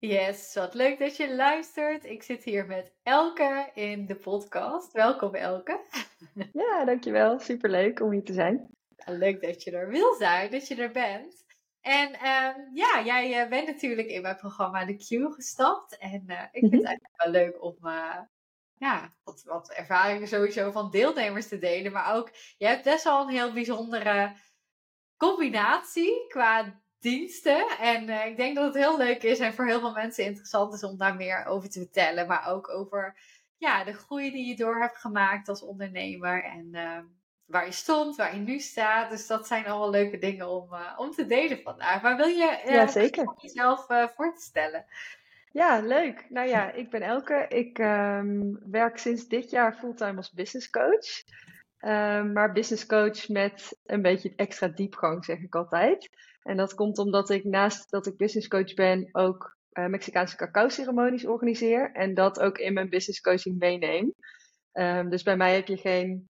Yes, wat leuk dat je luistert. Ik zit hier met Elke in de podcast. Welkom Elke. Ja, dankjewel. Superleuk om hier te zijn. Leuk dat je er wil zijn, dat je er bent. En ehm, ja, jij uh, bent natuurlijk in mijn programma The Q gestapt. En uh, ik vind het mhm. eigenlijk wel leuk om uh, ja, wat, wat ervaringen sowieso van deelnemers te delen. Maar ook, je hebt best wel een heel bijzondere combinatie qua diensten. En uh, ik denk dat het heel leuk is en voor heel veel mensen interessant is om daar meer over te vertellen. Maar ook over ja, de groei die je door hebt gemaakt als ondernemer. En uh, waar je stond, waar je nu staat. Dus dat zijn allemaal leuke dingen om, uh, om te delen vandaag. Maar wil je ja, zeker. jezelf voor te stellen? Ja, leuk. Nou ja, ik ben Elke. Ik um, werk sinds dit jaar fulltime als business coach. Um, maar business coach met een beetje extra diepgang, zeg ik altijd. En dat komt omdat ik naast dat ik business coach ben, ook uh, Mexicaanse cacao ceremonies organiseer. En dat ook in mijn business coaching meeneem. Um, dus bij mij heb je geen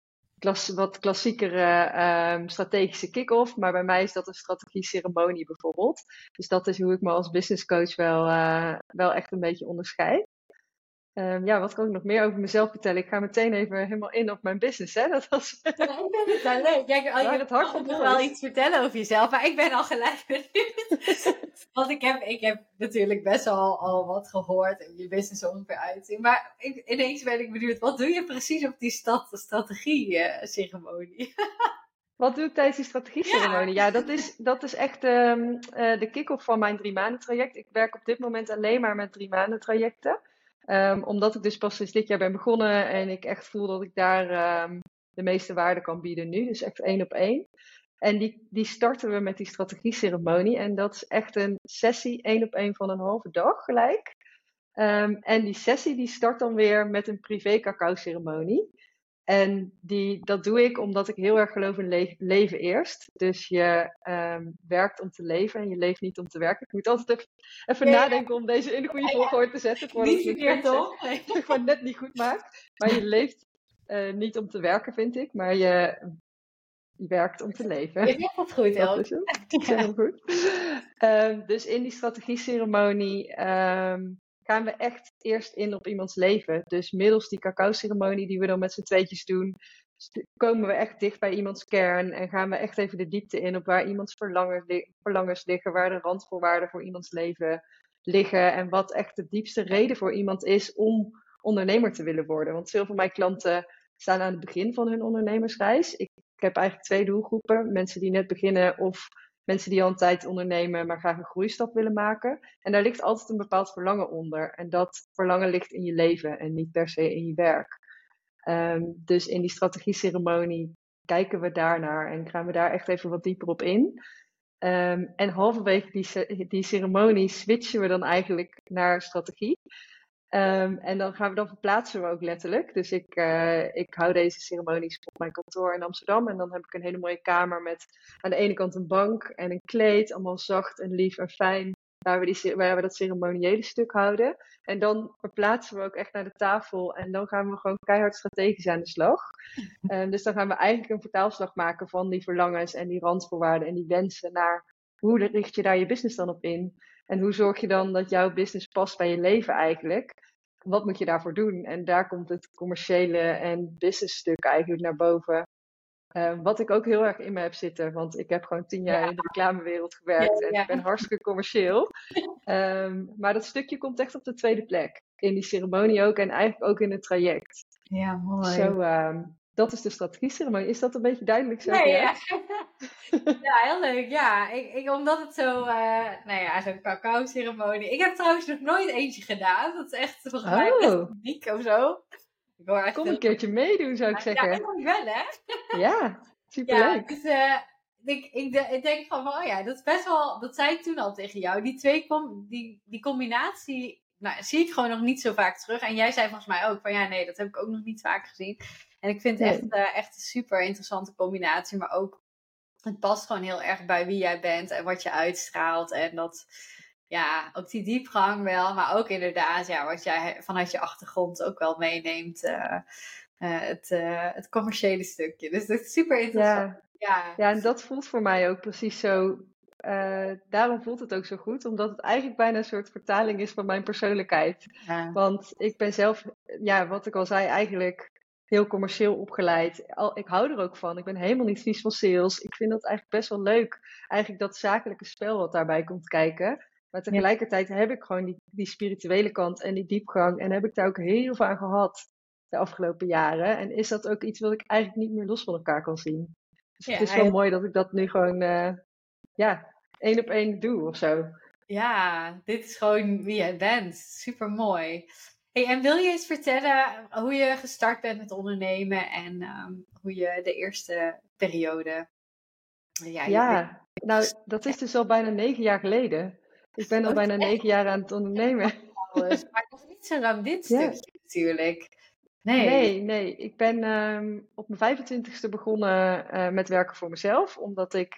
wat klassiekere um, strategische kick-off. Maar bij mij is dat een strategie-ceremonie bijvoorbeeld. Dus dat is hoe ik me als business coach wel, uh, wel echt een beetje onderscheid. Um, ja, wat kan ik nog meer over mezelf vertellen? Ik ga meteen even helemaal in op mijn business. Hè? Dat was... Ja, ik ben het wel leuk. Ja, hart nog wel iets vertellen over jezelf, maar ik ben al gelijk benieuwd. Want ik heb, ik heb natuurlijk best wel al wat gehoord en je business ongeveer uitzien. Maar ik, ineens ben ik benieuwd, wat doe je precies op die stad, strategie-ceremonie? Wat doe ik tijdens die strategie-ceremonie? Ja. ja, dat, is, dat is echt um, uh, de kick-off van mijn drie maanden traject. Ik werk op dit moment alleen maar met drie maanden trajecten. Um, omdat ik dus pas sinds dit jaar ben begonnen en ik echt voel dat ik daar um, de meeste waarde kan bieden nu. Dus echt één op één. En die, die starten we met die strategie-ceremonie. En dat is echt een sessie één op één van een halve dag gelijk. Um, en die sessie die start dan weer met een privé cacao-ceremonie. En die, dat doe ik omdat ik heel erg geloof in le leven eerst. Dus je um, werkt om te leven en je leeft niet om te werken. Ik moet altijd even, even nadenken om deze in de goede volgorde te zetten. Niet verkeerd toch? Dat ik gewoon net niet goed maak. Maar je leeft uh, niet om te werken, vind ik. Maar je, je werkt om te leven. Je zegt het goed, El. Dat is het. goed. Um, dus in die strategie-ceremonie um, gaan we echt eerst in op iemands leven. Dus middels die cacao-ceremonie die we dan met z'n tweetjes doen, komen we echt dicht bij iemands kern en gaan we echt even de diepte in op waar iemands verlangens, liggen, waar de randvoorwaarden voor iemands leven liggen en wat echt de diepste reden voor iemand is om ondernemer te willen worden. Want veel van mijn klanten staan aan het begin van hun ondernemersreis. Ik, ik heb eigenlijk twee doelgroepen: mensen die net beginnen of mensen die al een tijd ondernemen, maar graag een groeistap willen maken. En daar ligt altijd een bepaald verlangen onder. En dat verlangen ligt in je leven en niet per se in je werk. Um, dus in die strategie-ceremonie kijken we daarnaar en gaan we daar echt even wat dieper op in. Um, en halverwege die, die ceremonie switchen we dan eigenlijk naar strategie. Um, en dan gaan we dan verplaatsen we ook letterlijk. Dus ik, uh, ik hou deze ceremonies op mijn kantoor in Amsterdam. En dan heb ik een hele mooie kamer met aan de ene kant een bank en een kleed. Allemaal zacht en lief en fijn. Waar we, die, waar we dat ceremoniële stuk houden. En dan verplaatsen we ook echt naar de tafel. En dan gaan we gewoon keihard strategisch aan de slag. Um, dus dan gaan we eigenlijk een vertaalslag maken van die verlangens en die randvoorwaarden en die wensen naar hoe richt je daar je business dan op in? En hoe zorg je dan dat jouw business past bij je leven eigenlijk? Wat moet je daarvoor doen? En daar komt het commerciële en business stuk eigenlijk naar boven. Uh, wat ik ook heel erg in me heb zitten, want ik heb gewoon tien jaar in de reclamewereld gewerkt ja, en ik ben hartstikke commercieel. Um, maar dat stukje komt echt op de tweede plek. In die ceremonie ook en eigenlijk ook in het traject. Ja, mooi. Zo, um, dat is de strategie-ceremonie. Is dat een beetje duidelijk zo? Nee, ja. ja, heel leuk. Ja, ik, ik, omdat het zo, uh, nou ja, zo'n cacao-ceremonie. Ik heb trouwens nog nooit eentje gedaan. Dat is echt volgens mij oh. best uniek of zo. Ik hoor Kom een keertje meedoen, zou ik zeggen. Ja, dat wel, hè? ja, superleuk. Ja, dus, uh, ik, ik, ik, denk van, oh ja, dat is best wel, dat zei ik toen al tegen jou. Die twee, com die, die combinatie, nou, zie ik gewoon nog niet zo vaak terug. En jij zei volgens mij ook van, ja, nee, dat heb ik ook nog niet vaak gezien. En ik vind het echt, uh, echt een super interessante combinatie. Maar ook, het past gewoon heel erg bij wie jij bent en wat je uitstraalt. En dat, ja, ook die diepgang wel. Maar ook inderdaad, ja, wat jij vanuit je achtergrond ook wel meeneemt. Uh, uh, het, het commerciële stukje. Dus dat is super interessant. Ja. ja. Ja. en dat voelt voor mij ook precies zo eh, daarom voelt het ook zo goed, omdat het eigenlijk bijna een soort vertaling is van mijn persoonlijkheid. Ja. Want ik ben zelf, ja, wat ik al zei, eigenlijk heel commercieel opgeleid. Al, ik hou er ook van. Ik ben helemaal niet vies van sales. Ik vind dat eigenlijk best wel leuk. Eigenlijk dat zakelijke spel wat daarbij komt kijken. Maar tegelijkertijd heb ik gewoon die, die spirituele kant en die diepgang. En heb ik daar ook heel veel aan gehad de afgelopen jaren. En is dat ook iets wat ik eigenlijk niet meer los van elkaar kan zien. Dus het is wel mooi dat ik dat nu gewoon, uh, ja, één op één doe of zo. Ja, dit is gewoon wie jij bent. Super mooi. Hey, en wil je eens vertellen hoe je gestart bent met ondernemen en um, hoe je de eerste periode. Ja, ja nou, dat is dus al bijna negen jaar geleden. Ik ben al bijna negen jaar aan het ondernemen. Maar nog niet zo lang dit stukje natuurlijk. Nee. nee, nee. Ik ben um, op mijn 25ste begonnen uh, met werken voor mezelf. Omdat ik,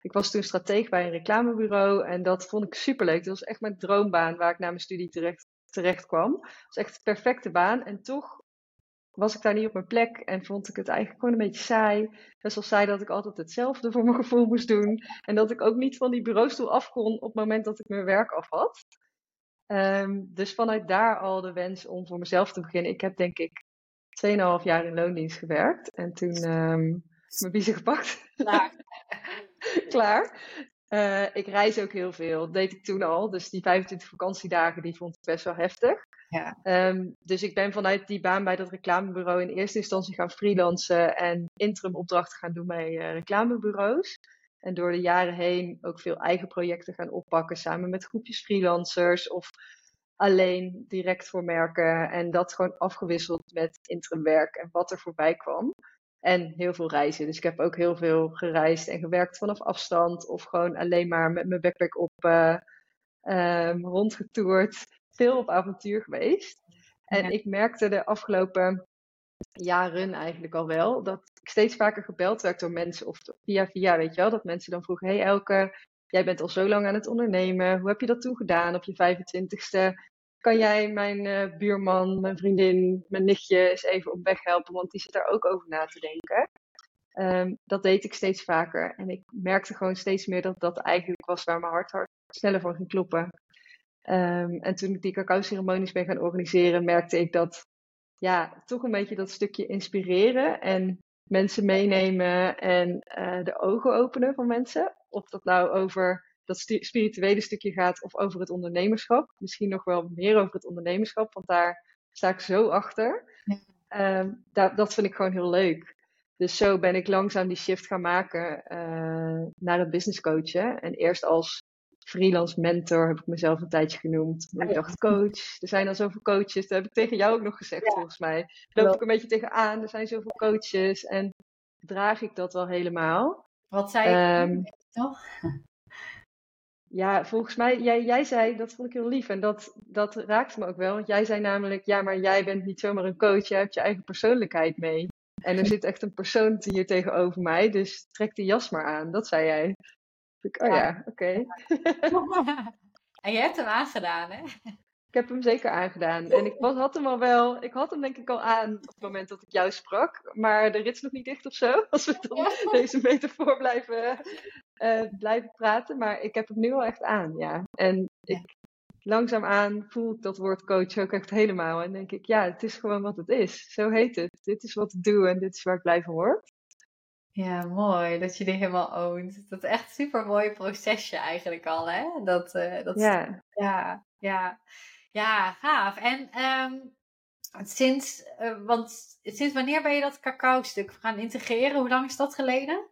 ik was toen strateeg bij een reclamebureau. En dat vond ik superleuk. Dat was echt mijn droombaan waar ik na mijn studie terecht, terecht kwam. Het was echt de perfecte baan. En toch was ik daar niet op mijn plek en vond ik het eigenlijk gewoon een beetje saai. Best wel saai dat ik altijd hetzelfde voor mijn gevoel moest doen. En dat ik ook niet van die bureaustoel af kon op het moment dat ik mijn werk af had. Um, dus vanuit daar al de wens om voor mezelf te beginnen. Ik heb denk ik 2,5 jaar in loondienst gewerkt. En toen um, mijn biezen gepakt. Klaar. Klaar. Uh, ik reis ook heel veel. Dat deed ik toen al. Dus die 25 vakantiedagen die vond ik best wel heftig. Ja. Um, dus ik ben vanuit die baan bij dat reclamebureau in eerste instantie gaan freelancen en interim opdrachten gaan doen bij uh, reclamebureaus. En door de jaren heen ook veel eigen projecten gaan oppakken samen met groepjes freelancers of alleen direct voor merken. En dat gewoon afgewisseld met interim werk en wat er voorbij kwam. En heel veel reizen. Dus ik heb ook heel veel gereisd en gewerkt vanaf afstand. Of gewoon alleen maar met mijn backpack op uh, um, rondgetoerd. Veel op avontuur geweest. En ik merkte de afgelopen jaren eigenlijk al wel dat ik steeds vaker gebeld werd door mensen. Of via via, weet je wel. Dat mensen dan vroegen, hey Elke, jij bent al zo lang aan het ondernemen. Hoe heb je dat toen gedaan op je 25ste? Kan jij mijn uh, buurman, mijn vriendin, mijn nichtje eens even op weg helpen, want die zit daar ook over na te denken. Um, dat deed ik steeds vaker. En ik merkte gewoon steeds meer dat dat eigenlijk was waar mijn hart, hart sneller van ging kloppen. Um, en toen ik die cacao-ceremonies ben gaan organiseren, merkte ik dat, ja, toch een beetje dat stukje inspireren en mensen meenemen en uh, de ogen openen van mensen. Of dat nou over dat spirituele stukje gaat of over het ondernemerschap. Misschien nog wel meer over het ondernemerschap, want daar sta ik zo achter. Ja. Um, dat, dat vind ik gewoon heel leuk. Dus zo ben ik langzaam die shift gaan maken uh, naar het business coachen. En eerst als freelance mentor heb ik mezelf een tijdje genoemd. Maar ik dacht, coach, er zijn al zoveel coaches. Dat heb ik tegen jou ook nog gezegd, ja. volgens mij. Daar loop ik een beetje tegenaan. Er zijn zoveel coaches. En draag ik dat wel helemaal? Wat zei je um, toch? Ja, volgens mij, jij, jij zei, dat vond ik heel lief en dat, dat raakte me ook wel. Want jij zei namelijk, ja, maar jij bent niet zomaar een coach, jij hebt je eigen persoonlijkheid mee. En er zit echt een persoon hier tegenover mij, dus trek die jas maar aan. Dat zei jij. Ik, oh ja, oké. Okay. en je hebt hem aangedaan, hè? Ik heb hem zeker aangedaan. En ik was, had hem al wel, ik had hem denk ik al aan op het moment dat ik jou sprak. Maar de rit is nog niet dicht of zo. Als we dan deze metafoor blijven, uh, blijven praten. Maar ik heb hem nu al echt aan, ja. En ik, langzaamaan voel ik dat woord coach ook echt helemaal. En denk ik, ja, het is gewoon wat het is. Zo heet het. Dit is wat ik doe en dit is waar ik blij van word. Ja, mooi dat je die helemaal oont. Dat is echt een super mooi procesje eigenlijk al, hè? Dat, uh, dat ja. ja, ja. Ja, gaaf. En um, sinds, uh, want sinds wanneer ben je dat cacao-stuk gaan integreren? Hoe lang is dat geleden?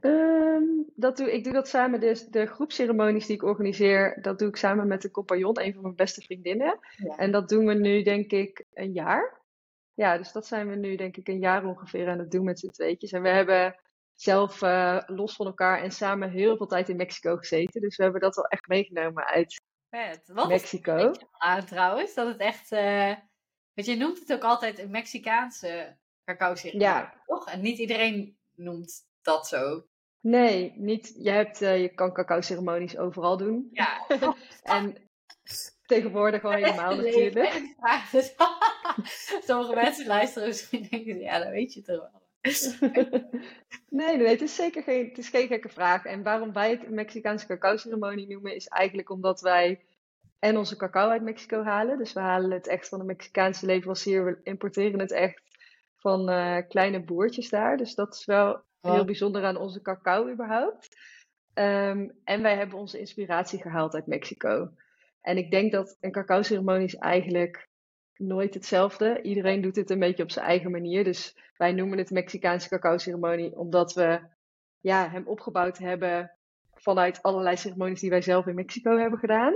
Um, dat doe, ik doe dat samen, dus de groepceremonies die ik organiseer, dat doe ik samen met de compagnon, een van mijn beste vriendinnen. Ja. En dat doen we nu denk ik een jaar. Ja, dus dat zijn we nu denk ik een jaar ongeveer aan het doen met z'n tweetjes. En we hebben zelf uh, los van elkaar en samen heel veel tijd in Mexico gezeten. Dus we hebben dat wel echt meegenomen uit Vet. Wat Mexico. aan trouwens, dat het echt. Uh, want je noemt het ook altijd een Mexicaanse cacao ceremonie, ja. toch? En niet iedereen noemt dat zo. Nee, niet. Je, hebt, uh, je kan cacao ceremonies overal doen. Ja. en tegenwoordig al helemaal natuurlijk. Sommige mensen luisteren misschien denken, ja, dat weet je toch wel. nee, nee, het is zeker geen, het is geen gekke vraag. En waarom wij het Mexicaanse cacao-ceremonie noemen, is eigenlijk omdat wij en onze cacao uit Mexico halen. Dus we halen het echt van de Mexicaanse leverancier. We importeren het echt van uh, kleine boertjes daar. Dus dat is wel heel bijzonder aan onze cacao überhaupt. Um, en wij hebben onze inspiratie gehaald uit Mexico. En ik denk dat een cacao-ceremonie is eigenlijk nooit hetzelfde. Iedereen doet het een beetje op zijn eigen manier. Dus wij noemen het Mexicaanse cacao-ceremonie omdat we ja, hem opgebouwd hebben vanuit allerlei ceremonies die wij zelf in Mexico hebben gedaan.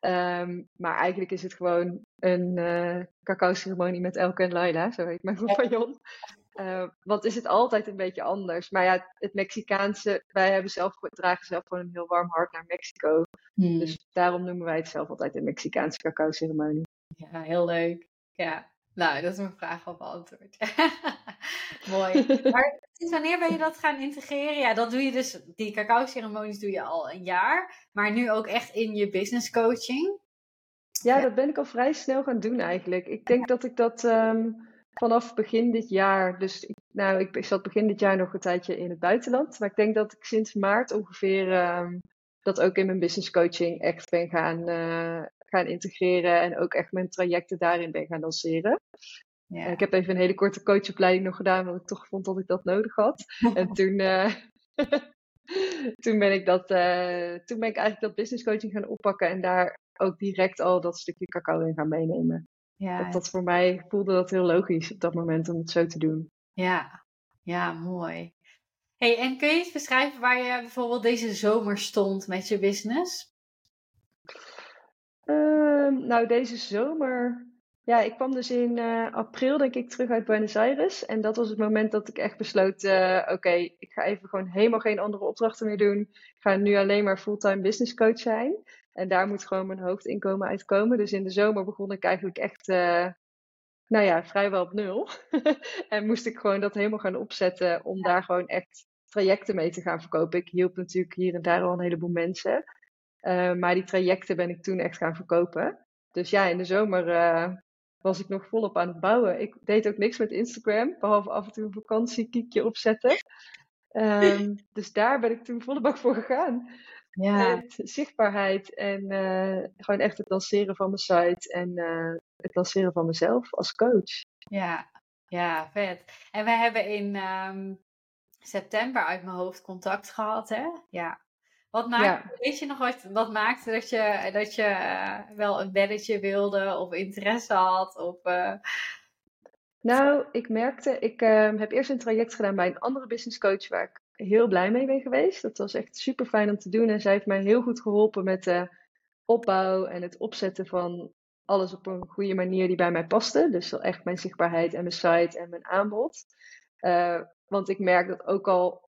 Um, maar eigenlijk is het gewoon een uh, cacao-ceremonie met Elke en Laila, zo heet mijn compagnon. Uh, want is het altijd een beetje anders. Maar ja, het Mexicaanse, wij hebben zelf, dragen zelf gewoon een heel warm hart naar Mexico. Hmm. Dus daarom noemen wij het zelf altijd de Mexicaanse cacao-ceremonie. Ja, heel leuk. Ja, nou, dat is mijn vraag al beantwoord. Mooi. Maar sinds wanneer ben je dat gaan integreren? Ja, dat doe je dus, die cacao-ceremonies doe je al een jaar. Maar nu ook echt in je business coaching? Ja, dat ben ik al vrij snel gaan doen eigenlijk. Ik denk dat ik dat um, vanaf begin dit jaar, dus ik, nou, ik, zat begin dit jaar nog een tijdje in het buitenland. Maar ik denk dat ik sinds maart ongeveer um, dat ook in mijn business coaching echt ben gaan, uh, gaan integreren en ook echt mijn trajecten daarin ben gaan lanceren. Ja. Ik heb even een hele korte coachopleiding nog gedaan, want ik toch vond dat ik dat nodig had. en toen, uh, toen, ben ik dat, toen ben ik eigenlijk dat business coaching gaan oppakken en daar ook direct al dat stukje cacao in gaan meenemen. Ja. Dat, dat voor mij voelde dat heel logisch op dat moment om het zo te doen. Ja, ja mooi. Hey, en kun je eens beschrijven waar je bijvoorbeeld deze zomer stond met je business? Ehm, nou, deze zomer. Ja, ik kwam dus in uh, april, denk ik, terug uit Buenos Aires. En dat was het moment dat ik echt besloot: uh, oké, ik ga even gewoon helemaal geen andere opdrachten meer doen. Ik ga nu alleen maar fulltime business coach zijn. En daar moet gewoon mijn hoofdinkomen uitkomen. Dus in de zomer begon ik eigenlijk echt, uh, nou ja, vrijwel op nul. en moest ik gewoon dat helemaal gaan opzetten om daar gewoon echt trajecten mee te gaan verkopen. Ik hielp natuurlijk hier en daar al een heleboel mensen. Uh, maar die trajecten ben ik toen echt gaan verkopen. Dus ja, in de zomer uh, was ik nog volop aan het bouwen. Ik deed ook niks met Instagram, behalve af en toe een vakantiekiekje opzetten. Um, dus daar ben ik toen volle bak voor gegaan. Ja. Zichtbaarheid en uh, gewoon echt het lanceren van mijn site en het lanceren van mezelf als coach. Ja, ja, vet. En we hebben in um, september uit mijn hoofd contact gehad, hè? Ja. Wat maakt, weet je nog wat, wat maakte dat je, dat je uh, wel een belletje wilde of interesse had? Of. Nou, ik merkte, ik uh, heb eerst een traject gedaan bij een andere business coach waar ik heel blij mee ben geweest. Dat was echt super fijn om te doen en zij heeft mij heel goed geholpen met de opbouw en het opzetten van alles op een goede manier die bij mij paste. Dus echt mijn zichtbaarheid en mijn site en mijn aanbod. Uh, want ik merk dat ook al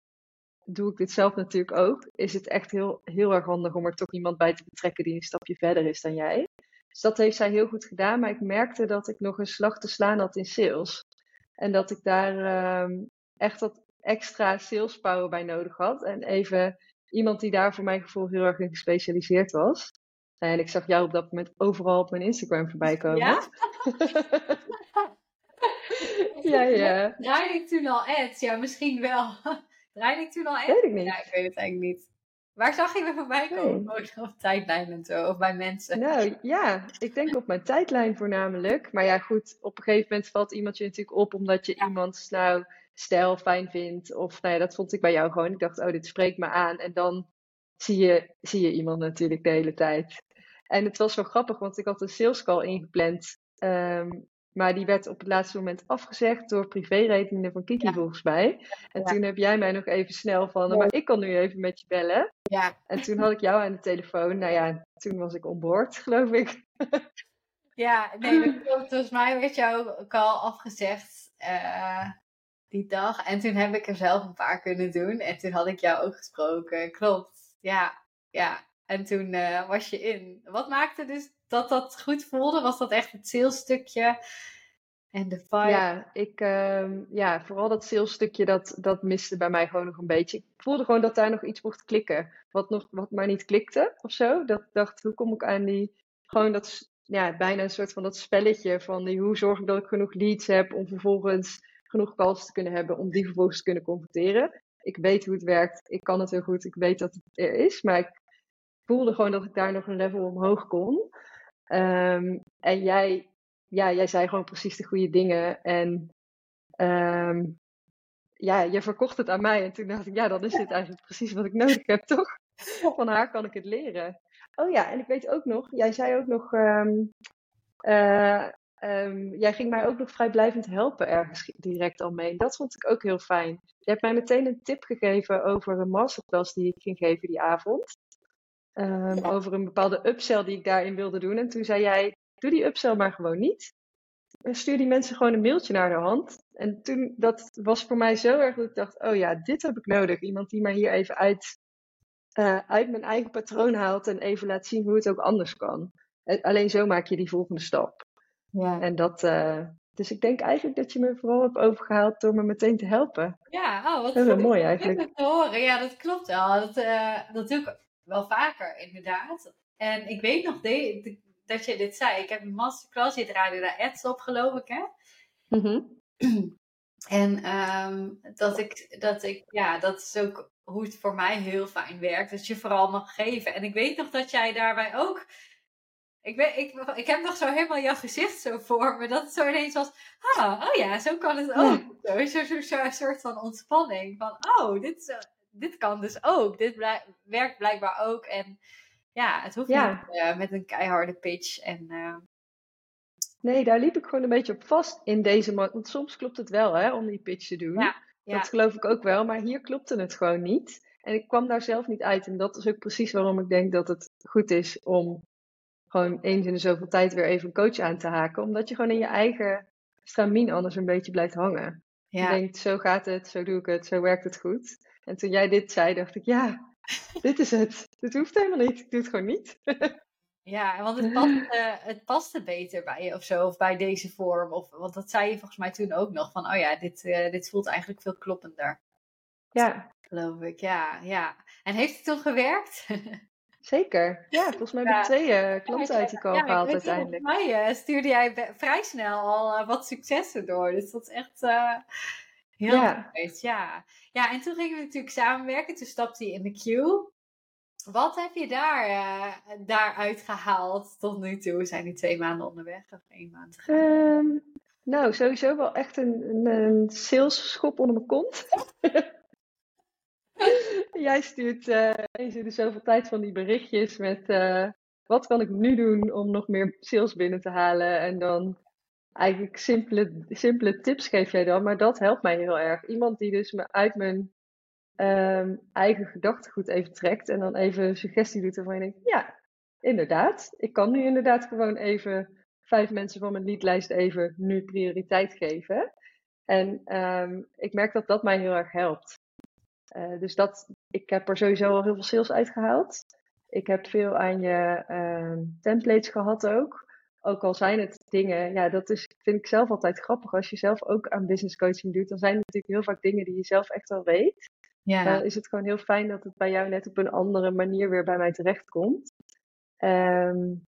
doe ik dit zelf natuurlijk ook, is het echt heel, heel erg handig om er toch iemand bij te betrekken die een stapje verder is dan jij. Dus dat heeft zij heel goed gedaan, maar ik merkte dat ik nog een slag te slaan had in sales. En dat ik daar um, echt wat extra sales power bij nodig had. En even iemand die daar voor mijn gevoel heel erg in gespecialiseerd was. En ik zag jou op dat moment overal op mijn Instagram voorbij komen. Ja? ja, ja. Draaide ik toen al ads? Ja, misschien wel. Draaide ik toen al ads? Weet ik niet. Ja, ik weet het eigenlijk niet. Waar zag je me voorbij komen? Nee. Op tijdlijn en zo, of bij mensen? Nou ja, ik denk op mijn tijdlijn voornamelijk. Maar ja, goed, op een gegeven moment valt iemand je natuurlijk op omdat je ja. iemands nou, stijl fijn vindt. Of nou ja, dat vond ik bij jou gewoon. Ik dacht, oh, dit spreekt me aan. En dan zie je, zie je iemand natuurlijk de hele tijd. En het was wel grappig, want ik had een sales call ingepland. Um, maar die werd op het laatste moment afgezegd door privérekeningen van Kiki volgens mij. En toen heb jij mij nog even snel van, maar ik kan nu even met je bellen. Ja. En toen had ik jou aan de telefoon. Nou ja, toen was ik onboord, geloof ik. Ja, nee, volgens mij werd jou ook al afgezegd uh, die dag. En toen heb ik er zelf een paar kunnen doen. En toen had ik jou ook gesproken. Klopt, ja, ja. En toen uh, was je in. Wat maakte dus dat dat goed voelde? Was dat echt het salesstukje en de vibe? Ja, ik, uh, ja vooral dat salesstukje, dat, dat miste bij mij gewoon nog een beetje. Ik voelde gewoon dat daar nog iets mocht klikken. Wat, nog, wat maar niet klikte of zo. Dat dacht, hoe kom ik aan die... Gewoon dat, ja, bijna een soort van dat spelletje van die, hoe zorg ik dat ik genoeg leads heb om vervolgens genoeg calls te kunnen hebben om die vervolgens te kunnen converteren. Ik weet hoe het werkt, ik kan het heel goed, ik weet dat het er is, maar ik voelde gewoon dat ik daar nog een level omhoog kon. Ehm, en jij, ja, jij zei gewoon precies de goede dingen. En ehm, ja, je verkocht het aan mij. En toen dacht ik, ja, dan is dit eigenlijk precies wat ik nodig heb, toch? Van haar kan ik het leren. Oh ja, en ik weet ook nog, jij zei ook nog, ehm, eh, jij ging mij ook nog vrijblijvend helpen ergens direct al mee. Dat vond ik ook heel fijn. Je hebt mij meteen een tip gegeven over een masterclass die ik ging geven die avond. Over een bepaalde upsell die ik daarin wilde doen. En toen zei jij, doe die upsell maar gewoon niet. Stuur die mensen gewoon een mailtje naar de hand. En toen, dat was voor mij zo erg dat ik dacht, oh ja, dit heb ik nodig. Iemand die mij hier even uit, uh, uit mijn eigen patroon haalt en even laat zien hoe het ook anders kan. Alleen zo maak je die volgende stap. Ja. En dat, uh, dus ik denk eigenlijk dat je me vooral hebt overgehaald door me meteen te helpen. Ja, oh, wat dat is mooi eigenlijk. te horen. Ja, dat klopt wel. Dat, uh, dat doe ik wel vaker, inderdaad. En ik weet nog de, dat je dit zei. Ik heb een masterclass, je draaide daar ads op, geloof ik, hè? Mm En um, dat, ik, dat ik, ja, dat is ook hoe het voor mij heel fijn werkt. Dat je vooral mag geven. En ik weet nog dat jij daarbij ook. Ik, weet, ik, ik heb nog zo helemaal jouw gezicht zo voor me. Dat het zo ineens was. Ah, oh ja, zo kan het ook. Zo, zo, zo, zo een soort van ontspanning. Van, oh, dit, dit kan dus ook. Dit werkt blijkbaar ook. En ja, het hoeft niet uh, met een keiharde pitch. En, uh... Nee, daar liep ik gewoon een beetje op vast in deze markt. Want soms klopt het wel hè, om die pitch te doen. Ja, Dat geloof ik ook wel. Maar hier klopte het gewoon niet. En ik kwam daar zelf niet uit. En dat is ook precies waarom ik denk dat het goed is om gewoon eens in de zoveel tijd weer even een coach aan te haken. Omdat je gewoon in je eigen stramien anders een beetje blijft hangen. Je denkt, zo gaat het, zo doe ik het, zo werkt het goed. En toen jij dit zei, dacht ik, ja, dit is het. Dit hoeft helemaal niet. Ik doe het gewoon niet. ja, want het, past, uh, het paste beter bij je of zo, of bij deze vorm. Of, want dat zei je volgens mij toen ook nog, van oh ja, dit, uh, dit voelt eigenlijk veel kloppender. Ja. Geloof ik, ja, ja. En heeft het toen gewerkt? Zeker. Ja, volgens mij heb ik twee uh, klanten uit die call ja, gehaald uiteindelijk. Volgens mij stuurde jij vrij snel al wat successen door. Dus dat is echt heel ja. Ja. ja, en toen gingen we natuurlijk samenwerken. Toen stapte hij in de queue. Wat heb je daar, daaruit gehaald tot nu toe? We zijn nu twee maanden onderweg of één maand um, nou, sowieso wel echt een, een, een sales schop onder mijn kont. Jij stuurt uh, eens in de zoveel tijd van die berichtjes met uh, wat kan ik nu doen om nog meer sales binnen te halen. En dan eigenlijk simpele, simpele tips geef jij dan, maar dat helpt mij heel erg. Iemand die dus me uit mijn um, eigen gedachtegoed even trekt en dan even een suggestie doet waarvan je denkt, ja, inderdaad, ik kan nu inderdaad gewoon even vijf mensen van mijn liedlijst even nu prioriteit geven. En um, ik merk dat dat mij heel erg helpt. Uh, dus dat, ik heb er sowieso al heel veel sales uitgehaald. Ik heb veel aan je uh, templates gehad ook. Ook al zijn het dingen, ja, dat is, vind ik zelf altijd grappig. Als je zelf ook aan business coaching doet, dan zijn het natuurlijk heel vaak dingen die je zelf echt al weet. Ja. Dan is het gewoon heel fijn dat het bij jou net op een andere manier weer bij mij terechtkomt. Um,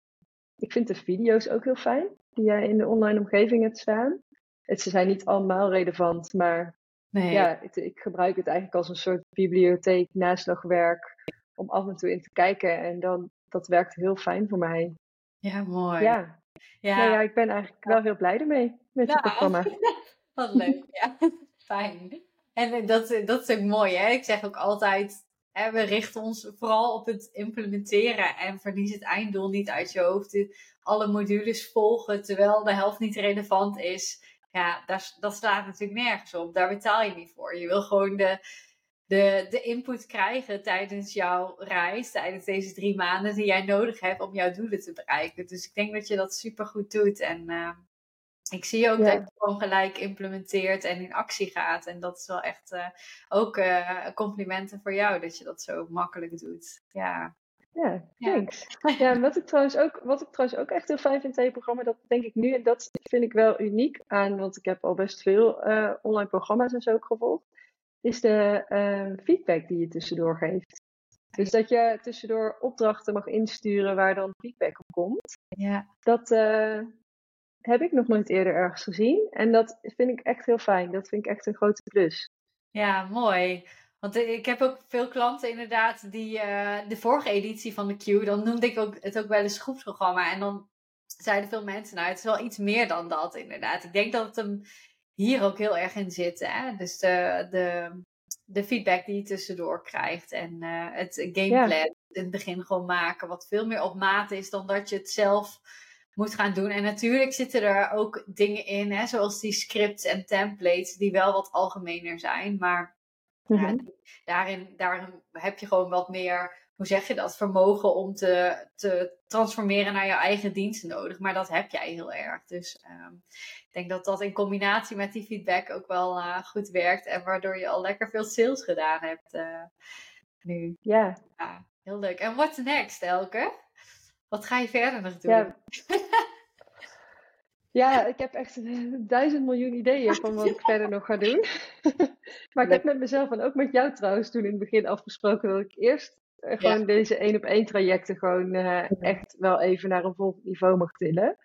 ik vind de video's ook heel fijn, die jij in de online omgeving hebt staan. Het, ze zijn niet allemaal relevant, maar nee. ja, ik gebruik het eigenlijk als een soort bibliotheek, naslagwerk, om af en toe in te kijken. En dan, dat werkt heel fijn voor mij. Ja, mooi. Ja, ja. Nou ja, ik ben eigenlijk wel heel blij ermee met het programma. Wat leuk, ja. Fijn. En eh, dat, eh, dat is ook mooi, hè? Ik zeg ook altijd, hè, we richten ons vooral op het implementeren en verlies het einddoel niet uit je hoofd. Alle modules volgen terwijl de helft niet relevant is. Ja, daar, dat slaat natuurlijk nergens op. Daar betaal je niet voor. Je wil gewoon de, de, de input krijgen tijdens jouw reis, tijdens deze drie maanden die jij nodig hebt om jouw doelen te bereiken. Dus ik denk dat je dat super goed doet. En uh, ik zie ook dat je gewoon gelijk implementeert en in actie gaat. En dat is wel echt uh, ook uh, complimenten voor jou dat je dat zo makkelijk doet. Ja. Ja, thanks. Ja, ja wat, ik trouwens ook, wat ik trouwens ook echt heel fijn vind in je programma, dat denk ik nu, en dat vind ik wel uniek aan, want ik heb al best veel online programma's en zo ook gevolgd is de uh, feedback die je tussendoor geeft. Dus dat je tussendoor opdrachten mag insturen waar dan feedback op komt. Ja. Dat, uh, heb ik nog nooit eerder ergens gezien. En dat vind ik echt heel fijn. Dat vind ik echt een grote plus. Ja, mooi. Want ik heb ook veel klanten inderdaad die uh, de vorige editie van de Q, dan noemde ik ook, het ook wel eens groepsprogramma. En dan zeiden veel mensen, nou het is wel iets meer dan dat inderdaad. Ik denk dat het hem hier ook heel erg in zit. Hè? Dus de, de, de feedback die je tussendoor krijgt en uh, het gameplan in het begin gewoon maken, wat veel meer op maat is dan dat je het zelf moet gaan doen. En natuurlijk zitten er ook dingen in, hè, zoals die scripts en templates, die wel wat algemener zijn. Maar ja, mhm. daarin, daarin heb je gewoon wat meer, hoe zeg je dat, vermogen om te, te transformeren naar je eigen diensten nodig. Maar dat heb jij heel erg. Dus um, ik denk dat dat in combinatie met die feedback ook wel uh, goed werkt. En waardoor je al lekker veel sales gedaan hebt uh, nu. Ja. ja. Heel leuk. En what's next, Elke? Wat ga je verder nog doen? Ja. Ja, ik heb echt duizend miljoen ideeën van wat ik verder nog ga doen. maar ik heb met mezelf en ook met jou trouwens toen in het begin afgesproken dat ik eerst eh, gewoon deze één op één trajecten gewoon uh, echt wel even naar een volgend niveau mag tillen.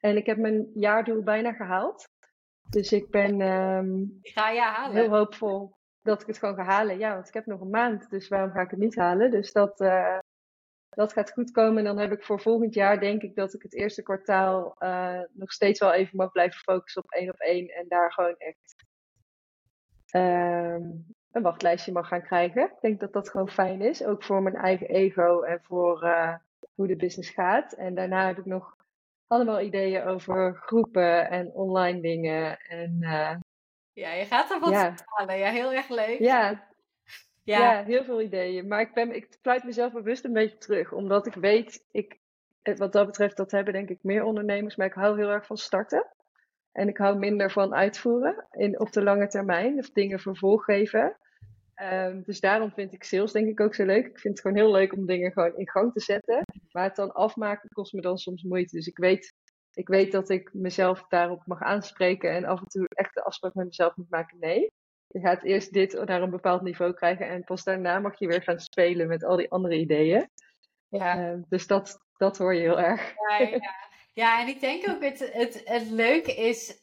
En ik heb mijn jaardoel bijna gehaald. Dus ik ben um, ga je halen? heel hoopvol dat ik het gewoon ga halen. Ja, want ik heb nog een maand, dus waarom ga ik het niet halen? Dus dat, uh, dat gaat goed komen. En dan heb ik voor volgend jaar denk ik dat ik het eerste kwartaal uh, nog steeds wel even mag blijven focussen op één op één. En daar gewoon echt um, een wachtlijstje mag gaan krijgen. Ik denk dat dat gewoon fijn is. Ook voor mijn eigen ego en voor uh, hoe de business gaat. En daarna heb ik nog allemaal ideeën over groepen en online dingen. En, uh, ja, je gaat er wat ja. halen. Ja, heel erg leuk. Ja, ja. heel veel ideeën. Maar ik, ben, ik fluit mezelf bewust een beetje terug. Omdat ik weet, ik, eh, wat dat betreft, dat hebben denk ik meer ondernemers. Maar ik hou heel erg van starten. En ik hou minder van uitvoeren in, op de lange termijn. Of dingen vervolg geven. Um, dus daarom vind ik sales denk ik ook zo leuk. Ik vind het gewoon heel leuk om dingen gewoon in gang te zetten. Maar het dan afmaken kost me dan soms moeite. Dus ik weet, ik weet dat ik mezelf daarop mag aanspreken. En af en toe echt de afspraak met mezelf moet maken. Nee, je gaat eerst dit naar een bepaald niveau krijgen en pas daarna mag je weer gaan spelen met al die andere ideeën. Ja. Uh, dus dat, dat hoor je heel erg. Ja, ja. ja en ik denk ook het, het, het leuke is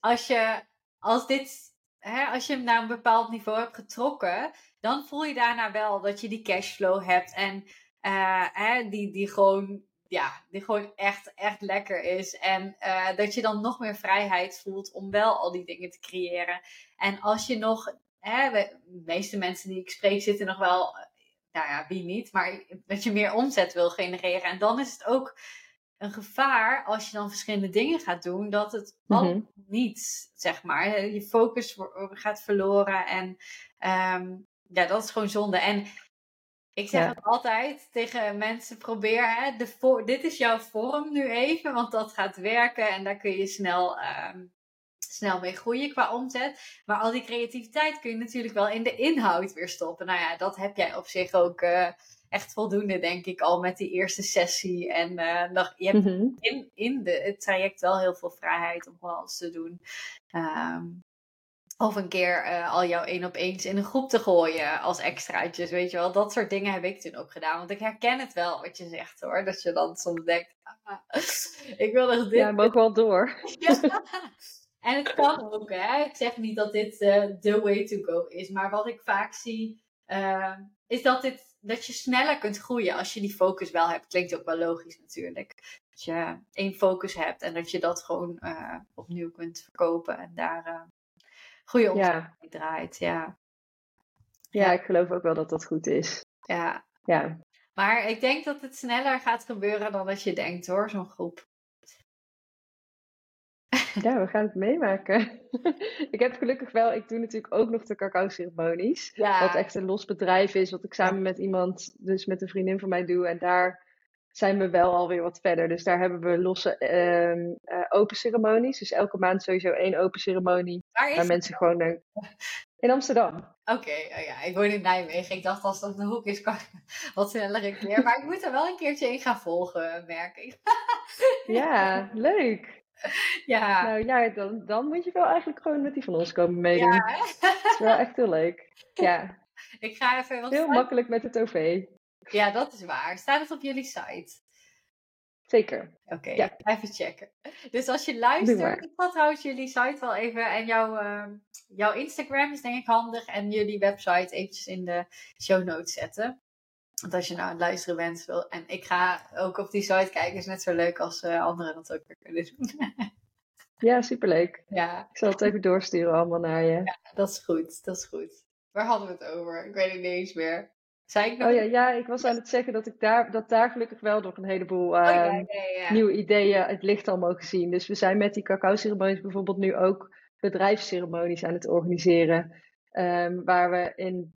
als je, als dit, hè, als je hem naar een bepaald niveau hebt getrokken, dan voel je daarna wel dat je die cashflow hebt en uh, hè, die, die gewoon ja, die gewoon echt, echt lekker is. En uh, dat je dan nog meer vrijheid voelt om wel al die dingen te creëren. En als je nog, hè, de meeste mensen die ik spreek zitten nog wel, nou ja, wie niet, maar dat je meer omzet wil genereren. En dan is het ook een gevaar als je dan verschillende dingen gaat doen, dat het mm al niet, zeg maar, je focus gaat verloren. En um, ja, dat is gewoon zonde. En ik zeg het altijd tegen mensen: probeer, hè, de dit is jouw vorm nu even, want dat gaat werken en daar kun je snel, um, snel mee groeien qua omzet. Maar al die creativiteit kun je natuurlijk wel in de inhoud weer stoppen. Nou ja, dat heb jij op zich ook uh, echt voldoende, denk ik, al met die eerste sessie. En uh, nog, je hebt mm -hmm. in, in de, het traject wel heel veel vrijheid om alles te doen. Um, of een keer uh, al jouw één op eens in een groep te gooien als extraatjes, weet je wel. Dat soort dingen heb ik toen ook gedaan. Want ik herken het wel wat je zegt hoor. Dat je dan soms denkt, ah, ik wil nog dit. Ja, maar ook wel door. ja. En het kan ook hè. Ik zeg niet dat dit de uh, way to go is. Maar wat ik vaak zie, uh, is dat, dit, dat je sneller kunt groeien als je die focus wel hebt. Klinkt ook wel logisch natuurlijk. Dat je één focus hebt en dat je dat gewoon opnieuw kunt verkopen. En daar goede omzet ja. draait. Ja. ja, ik geloof ook wel dat dat goed is. Ja. ja. Maar ik denk dat het sneller gaat gebeuren dan dat je denkt hoor, zo'n groep. Ja, we gaan het meemaken. ik heb gelukkig wel, ik doe natuurlijk ook nog de cacao-ceremonies. Ja. Wat echt een los bedrijf is, wat ik samen met iemand, dus met een vriendin van mij doe. En daar zijn we wel alweer wat verder. Dus daar hebben we losse uh, open ceremonies. Dus elke maand sowieso één open ceremonie. Waar, waar mensen gewoon in Amsterdam. Oké, okay, oh ja, ik woon in Nijmegen. Ik dacht als dat een hoek is, kan wat sneller een keer. Maar ik moet er wel een keertje in gaan volgen, merk ik. ja, leuk. Ja. Nou ja, dan, dan moet je wel eigenlijk gewoon met die van ons komen meedoen. Ja, Het is wel echt heel leuk. Ja. Ik ga even... Heel makkelijk met het OV. Ja, dat is waar. Staat het op jullie site? Zeker. Oké, Ja. even checken. Dus als je luistert, ik trouwens jullie site wel even en jouw, ehm, jouw Instagram is denk ik handig en jullie website eventjes in de show notes zetten. Want als je nou aan het luisteren bent, wil, en ik ga ook op die site kijken, is net zo leuk als eh, anderen dat ook weer kunnen doen. Ja, superleuk. ja, Ik zal het even doorsturen allemaal naar je. dat is goed, dat is goed. Waar hadden we het over? Ik weet het niet eens meer. Zei ik nog? Oh ja, ja, ik was aan het zeggen dat, ik daar, dat daar gelukkig wel nog een heleboel Oh, ja, ehm, ja, nieuwe ideeën het licht al mogen zien. Dus we zijn met die cacao-ceremonies bijvoorbeeld nu ook bedrijfsceremonies aan het organiseren. ehm, waar we in,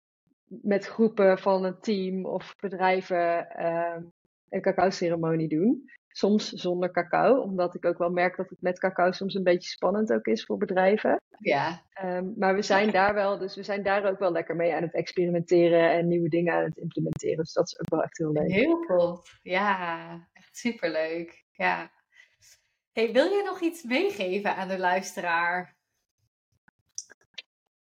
met groepen van een team of bedrijven ehm, een cacao-ceremonie doen. Soms zonder cacao, omdat ik ook wel merk dat het met cacao soms een beetje spannend ook is voor bedrijven. Ja, Ehm, maar we zijn daar wel, dus we zijn daar ook wel lekker mee aan het experimenteren en nieuwe dingen aan het implementeren. Dus dat is ook wel echt heel leuk. heel cool. Ja, echt superleuk. Ja. Hey, wil je nog iets meegeven aan de luisteraar?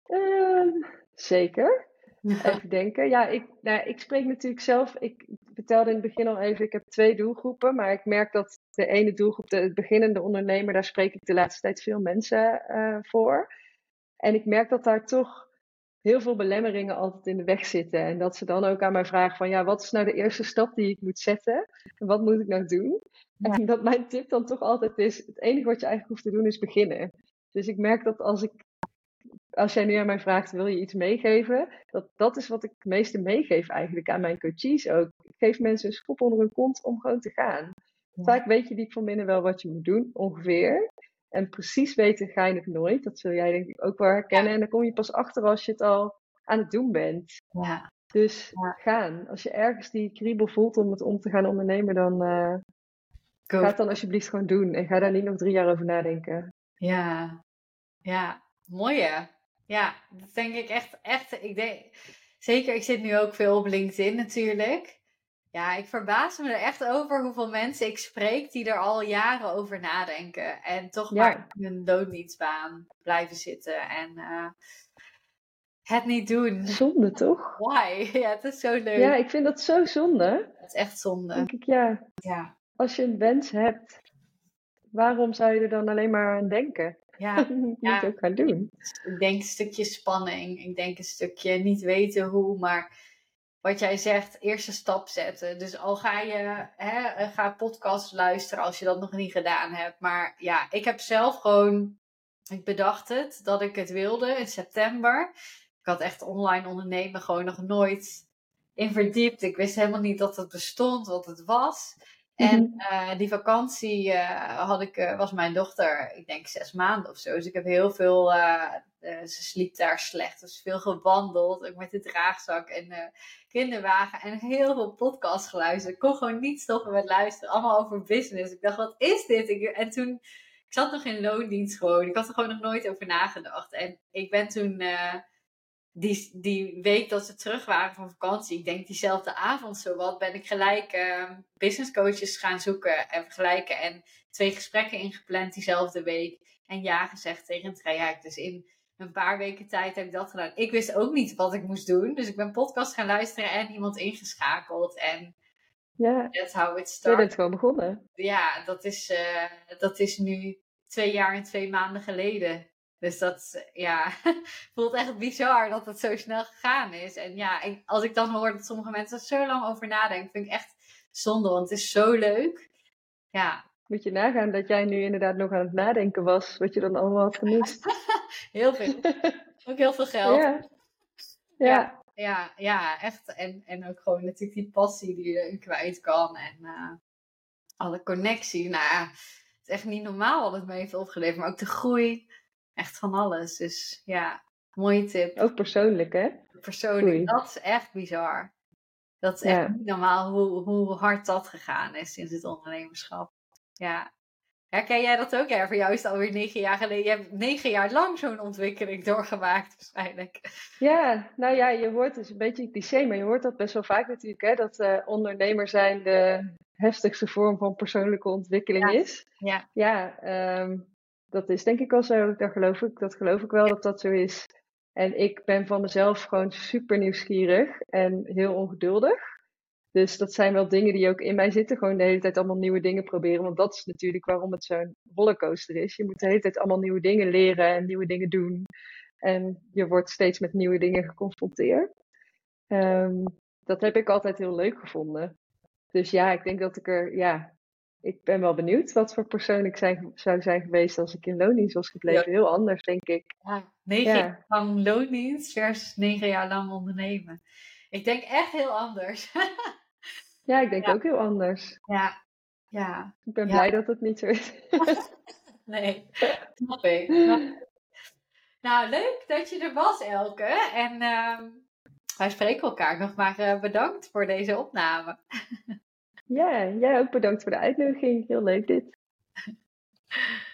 Ehm, zeker. Even denken. Ja, ik, nou, ik spreek natuurlijk zelf. Ik vertelde in het begin al even, ik heb twee doelgroepen. Maar ik merk dat de ene doelgroep, de beginnende ondernemer, daar spreek ik de laatste tijd veel mensen eh, voor. En ik merk dat daar toch heel veel belemmeringen altijd in de weg zitten. En dat ze dan ook aan mij vragen van, ja, wat is nou de eerste stap die ik moet zetten? En wat moet ik nou doen? Ja. En dat mijn tip dan toch altijd is, het enige wat je eigenlijk hoeft te doen is beginnen. Dus ik merk dat als ik als jij nu aan mij vraagt, wil je iets meegeven? Dat, dat is wat ik het meeste meegeef eigenlijk aan mijn coaches ook. Ik geef mensen een schop onder hun kont om gewoon te gaan. Ja. Vaak weet je diep van binnen wel wat je moet doen, ongeveer. En precies weten ga je het nooit. Dat zul jij denk ik ook wel herkennen. En dan kom je pas achter als je het al aan het doen bent. Ja, Dus Ja. gaan. Als je ergens die kriebel voelt om het om te gaan ondernemen, dan go. ga het dan alsjeblieft gewoon doen. En ga daar niet nog drie jaar over nadenken. Ja, ja, mooi hè? Ja, dat denk ik echt, echt. Ik denk, zeker, ik zit nu ook veel op LinkedIn natuurlijk. Ja, ik verbaas me er echt over hoeveel mensen ik spreek die er al jaren over nadenken. En toch Ja. maar in hun doodnietsbaan blijven zitten en eh, het niet doen. Zonde toch? Why? Ja, het is zo leuk. Ja, ik vind dat zo zonde. Het is echt zonde. denk ik, ja, Ja, als je een wens hebt, waarom zou je er dan alleen maar aan denken? Ja. Niet Ja. ook gaan doen. Ik denk een stukje spanning. Ik denk een stukje niet weten hoe, maar wat jij zegt, eerste stap zetten. Dus al ga je, hè, ga podcasts luisteren als je dat nog niet gedaan hebt. Maar ja, ik heb zelf gewoon, ik bedacht het, dat ik het wilde in september. Ik had echt online ondernemen gewoon nog nooit in verdiept. Ik wist helemaal niet dat het bestond, wat het was. En eh, die vakantie eh, had ik, eh, was mijn dochter, ik denk zes maanden of zo. Dus ik heb heel veel, ze sliep daar slecht. Dus veel gewandeld, ook met de draagzak en de kinderwagen. En heel veel podcasts geluisterd. Ik kon gewoon niet stoppen met luisteren. Allemaal over business. Ik dacht, wat is dit? Ik, en toen, ik zat nog in loondienst gewoon. Ik had er gewoon nog nooit over nagedacht. En ik ben toen... eh, die, die week dat ze terug waren van vakantie, ik denk diezelfde avond zowat, ben ik gelijk uh, business coaches gaan zoeken en vergelijken. En twee gesprekken ingepland diezelfde week. En ja gezegd tegen een traject. Dus in een paar weken tijd heb ik dat gedaan. Ik wist ook niet wat ik moest doen. Dus ik ben podcast gaan luisteren en iemand ingeschakeld. En Ja, that's how it je started. bent gewoon begonnen. Ja, dat is, uh, dat is nu twee jaar en twee maanden geleden. Dus dat ja, voelt echt bizar dat het zo snel gegaan is. En ja, ik, als ik dan hoor dat sommige mensen er zo lang over nadenken, vind ik echt zonde, want het is zo leuk. Ja. Moet je nagaan dat jij nu inderdaad nog aan het nadenken was, wat je dan allemaal had gemist. heel veel. Ook heel veel geld. Ja. Ja. ja. Ja, ja, echt. En, en ook gewoon natuurlijk die passie die je kwijt kan. En uh, alle connectie. Nou ja, het is echt niet normaal wat het me heeft opgeleverd. Maar ook de groei. Echt van alles. Dus ja, mooie tip. Ook persoonlijk, hè? Persoonlijk. Dat is echt bizar. Dat is echt niet normaal hoe, hoe hard dat gegaan is sinds het ondernemerschap. Ja. Herken jij dat ook? Ja, voor jou is het alweer negen jaar geleden. Je hebt negen jaar lang zo'n ontwikkeling doorgemaakt, waarschijnlijk. Ja, nou ja, je hoort, is een beetje een cliché, maar je hoort dat best wel vaak natuurlijk, hè, dat uh, ondernemer zijn de heftigste vorm van persoonlijke ontwikkeling ja. is. Ja, ja um, dat is denk ik wel zo. Dat geloof ik, dat geloof ik wel dat dat zo is. En ik ben van mezelf gewoon super nieuwsgierig en heel ongeduldig. Dus dat zijn wel dingen die ook in mij zitten. Gewoon de hele tijd allemaal nieuwe dingen proberen. Want dat is natuurlijk waarom het zo'n rollercoaster is. Je moet de hele tijd allemaal nieuwe dingen leren en nieuwe dingen doen. En je wordt steeds met nieuwe dingen geconfronteerd. Ehm, dat heb ik altijd heel leuk gevonden. Dus ja, ik denk dat ik er, ja, ik ben wel benieuwd wat voor persoon ik zijn, zou zijn geweest als ik in loondienst was gebleven. Heel anders, denk ik. Ja, negen jaar lang loondienst versus negen jaar lang ondernemen. Ik denk echt heel anders. ja, ik denk ook heel anders. Ja, ja. Ik ben blij dat het niet zo is. nee, snap ik. Nou, leuk dat je er was, Elke. En uh, wij spreken elkaar nog maar uh, bedankt voor deze opname. Ja, jij ook bedankt voor de uitnodiging. Heel leuk dit.